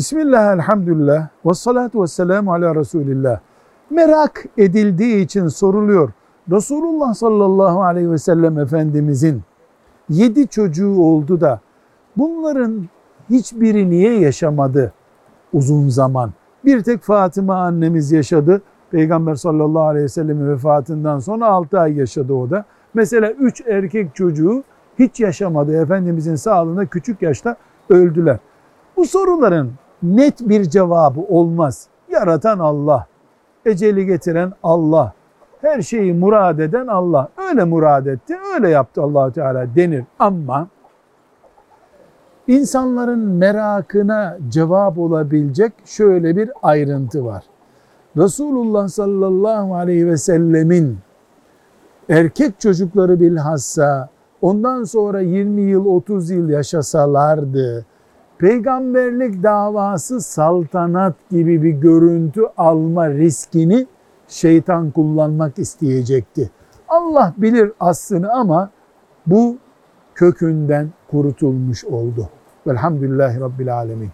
Bismillah, elhamdülillah, ve salatu ve selamu ala Resulillah. Merak edildiği için soruluyor. Resulullah sallallahu aleyhi ve sellem Efendimizin yedi çocuğu oldu da bunların hiçbiri niye yaşamadı uzun zaman? Bir tek Fatıma annemiz yaşadı. Peygamber sallallahu aleyhi ve sellemin vefatından sonra 6 ay yaşadı o da. Mesela 3 erkek çocuğu hiç yaşamadı. Efendimizin sağlığında küçük yaşta öldüler. Bu soruların net bir cevabı olmaz. Yaratan Allah, eceli getiren Allah, her şeyi murad eden Allah. Öyle murad etti, öyle yaptı allah Teala denir. Ama insanların merakına cevap olabilecek şöyle bir ayrıntı var. Resulullah sallallahu aleyhi ve sellemin erkek çocukları bilhassa ondan sonra 20 yıl 30 yıl yaşasalardı peygamberlik davası saltanat gibi bir görüntü alma riskini şeytan kullanmak isteyecekti. Allah bilir aslını ama bu kökünden kurutulmuş oldu. Velhamdülillahi Rabbil Alemin.